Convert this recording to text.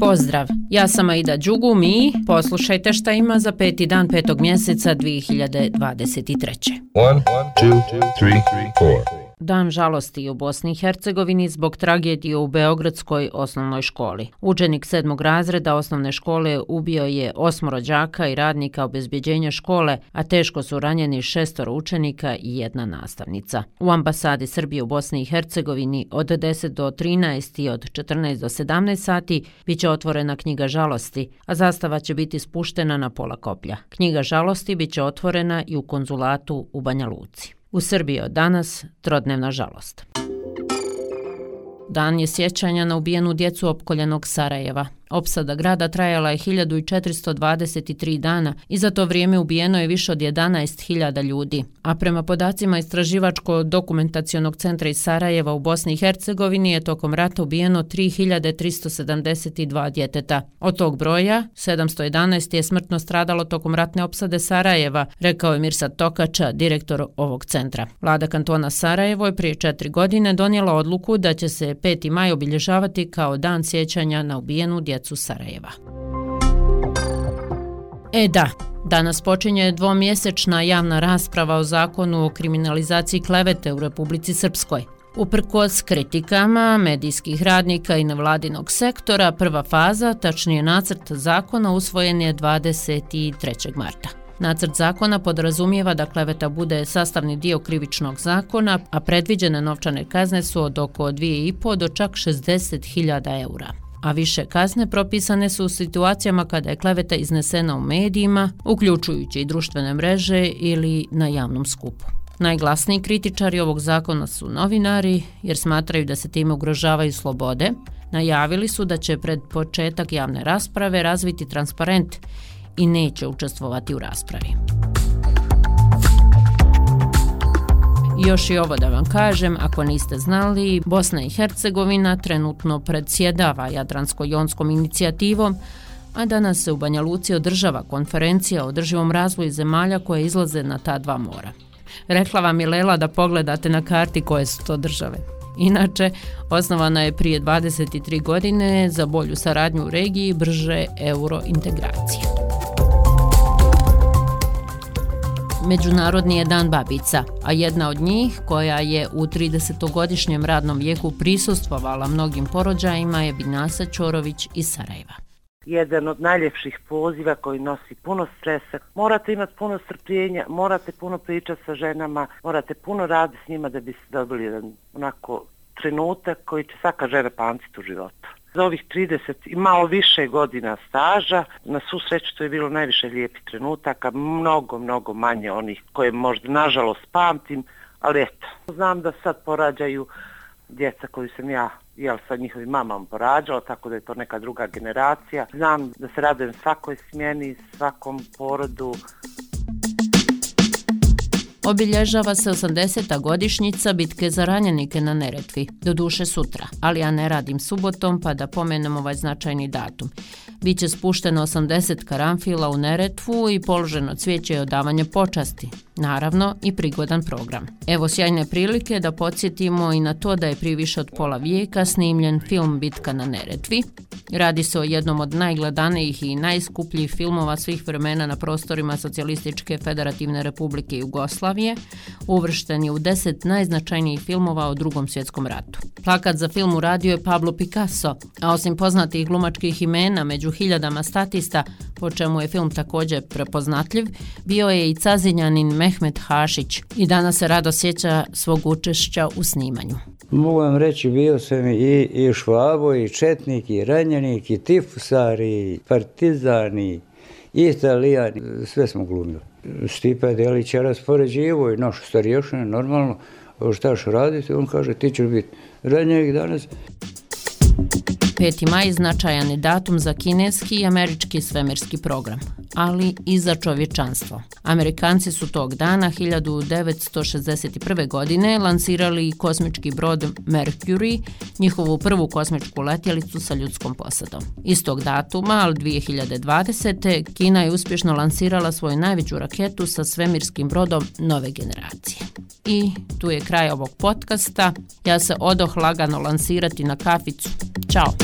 Pozdrav, ja sam Aida Đugum i poslušajte šta ima za peti dan petog mjeseca 2023. One, two, three, four. Dan žalosti u Bosni i Hercegovini zbog tragedije u Beogradskoj osnovnoj školi. Učenik sedmog razreda osnovne škole ubio je osmoro đaka i radnika obezbjeđenja škole, a teško su ranjeni šestor učenika i jedna nastavnica. U ambasadi Srbije u Bosni i Hercegovini od 10 do 13 i od 14 do 17 sati bit će otvorena knjiga žalosti, a zastava će biti spuštena na pola koplja. Knjiga žalosti bit će otvorena i u konzulatu u Banja Luci. U Srbiji od danas trodnevna žalost. Dan je sjećanja na ubijenu djecu opkoljenog Sarajeva. Opsada grada trajala je 1423 dana i za to vrijeme ubijeno je više od 11.000 ljudi. A prema podacima Istraživačko-dokumentacionog centra iz Sarajeva u Bosni i Hercegovini je tokom rata ubijeno 3.372 djeteta. Od tog broja, 711 je smrtno stradalo tokom ratne opsade Sarajeva, rekao je Mirsad Tokača, direktor ovog centra. Vlada kantona Sarajevo je prije četiri godine donijela odluku da će se 5. maj obilježavati kao dan sjećanja na ubijenu djetu djecu Sarajeva. E da, danas počinje dvomjesečna javna rasprava o zakonu o kriminalizaciji klevete u Republici Srpskoj. Uprkos kritikama medijskih radnika i nevladinog sektora, prva faza, tačnije nacrt zakona, usvojen je 23. marta. Nacrt zakona podrazumijeva da kleveta bude sastavni dio krivičnog zakona, a predviđene novčane kazne su od oko 2,5 do čak 60.000 eura a više kazne propisane su u situacijama kada je kleveta iznesena u medijima, uključujući i društvene mreže ili na javnom skupu. Najglasniji kritičari ovog zakona su novinari, jer smatraju da se time ugrožavaju slobode. Najavili su da će pred početak javne rasprave razviti transparent i neće učestvovati u raspravi. I još i ovo da vam kažem, ako niste znali, Bosna i Hercegovina trenutno predsjedava Jadransko-jonskom inicijativom, a danas se u Banja Luci održava konferencija o održivom razvoju zemalja koje izlaze na ta dva mora. Rekla vam je Lela da pogledate na karti koje su to države. Inače, osnovana je prije 23 godine za bolju saradnju u regiji brže eurointegracije. Međunarodni je dan babica, a jedna od njih, koja je u 30-godišnjem radnom vijeku prisustvovala mnogim porođajima, je Binasa Čorović iz Sarajeva. Jedan od najljepših poziva koji nosi puno stresa. Morate imati puno strpljenja, morate puno pričati sa ženama, morate puno raditi s njima da biste dobili jedan onako trenutak koji će svaka žena pamtiti u životu. Za ovih 30 i malo više godina staža, na svu sreću to je bilo najviše lijepih trenutaka, mnogo, mnogo manje onih koje možda nažalost pamtim, ali eto, znam da sad porađaju djeca koju sam ja jel, sa njihovim mamama porađala, tako da je to neka druga generacija. Znam da se radujem svakoj smjeni, svakom porodu, Obilježava se 80. godišnjica bitke za ranjenike na Neretvi, do duše sutra, ali ja ne radim subotom pa da pomenem ovaj značajni datum. Biće spušteno 80 karamfila u Neretvu i položeno cvijeće odavanje počasti, naravno i prigodan program. Evo sjajne prilike da podsjetimo i na to da je prije više od pola vijeka snimljen film Bitka na Neretvi. Radi se o jednom od najgledanijih i najskupljih filmova svih vremena na prostorima Socijalističke federativne republike Jugoslavije, uvršten je u deset najznačajnijih filmova o drugom svjetskom ratu. Plakat za film uradio je Pablo Picasso, a osim poznatih glumačkih imena među hiljadama statista, po čemu je film također prepoznatljiv, bio je i cazinjanin Mehmet Hašić i danas se rado sjeća svog učešća u snimanju. Mogu vam reći, bio sam i, i švabo, i četnik, i ranjenik, i tifusar, i partizan, i italijan, sve smo glumili. Stipa Delić je raspoređivo i naš starješan, normalno, šta što radite, on kaže, ti ćeš biti ranjenik danas. 5. maj značajan je datum za kineski i američki svemirski program, ali i za čovječanstvo. Amerikanci su tog dana 1961. godine lansirali kosmički brod Mercury, njihovu prvu kosmičku letjelicu sa ljudskom posadom. Istog datuma, ali 2020. Kina je uspješno lansirala svoju najveću raketu sa svemirskim brodom nove generacije. I tu je kraj ovog podcasta. Ja se odoh lagano lansirati na kaficu. Ćao!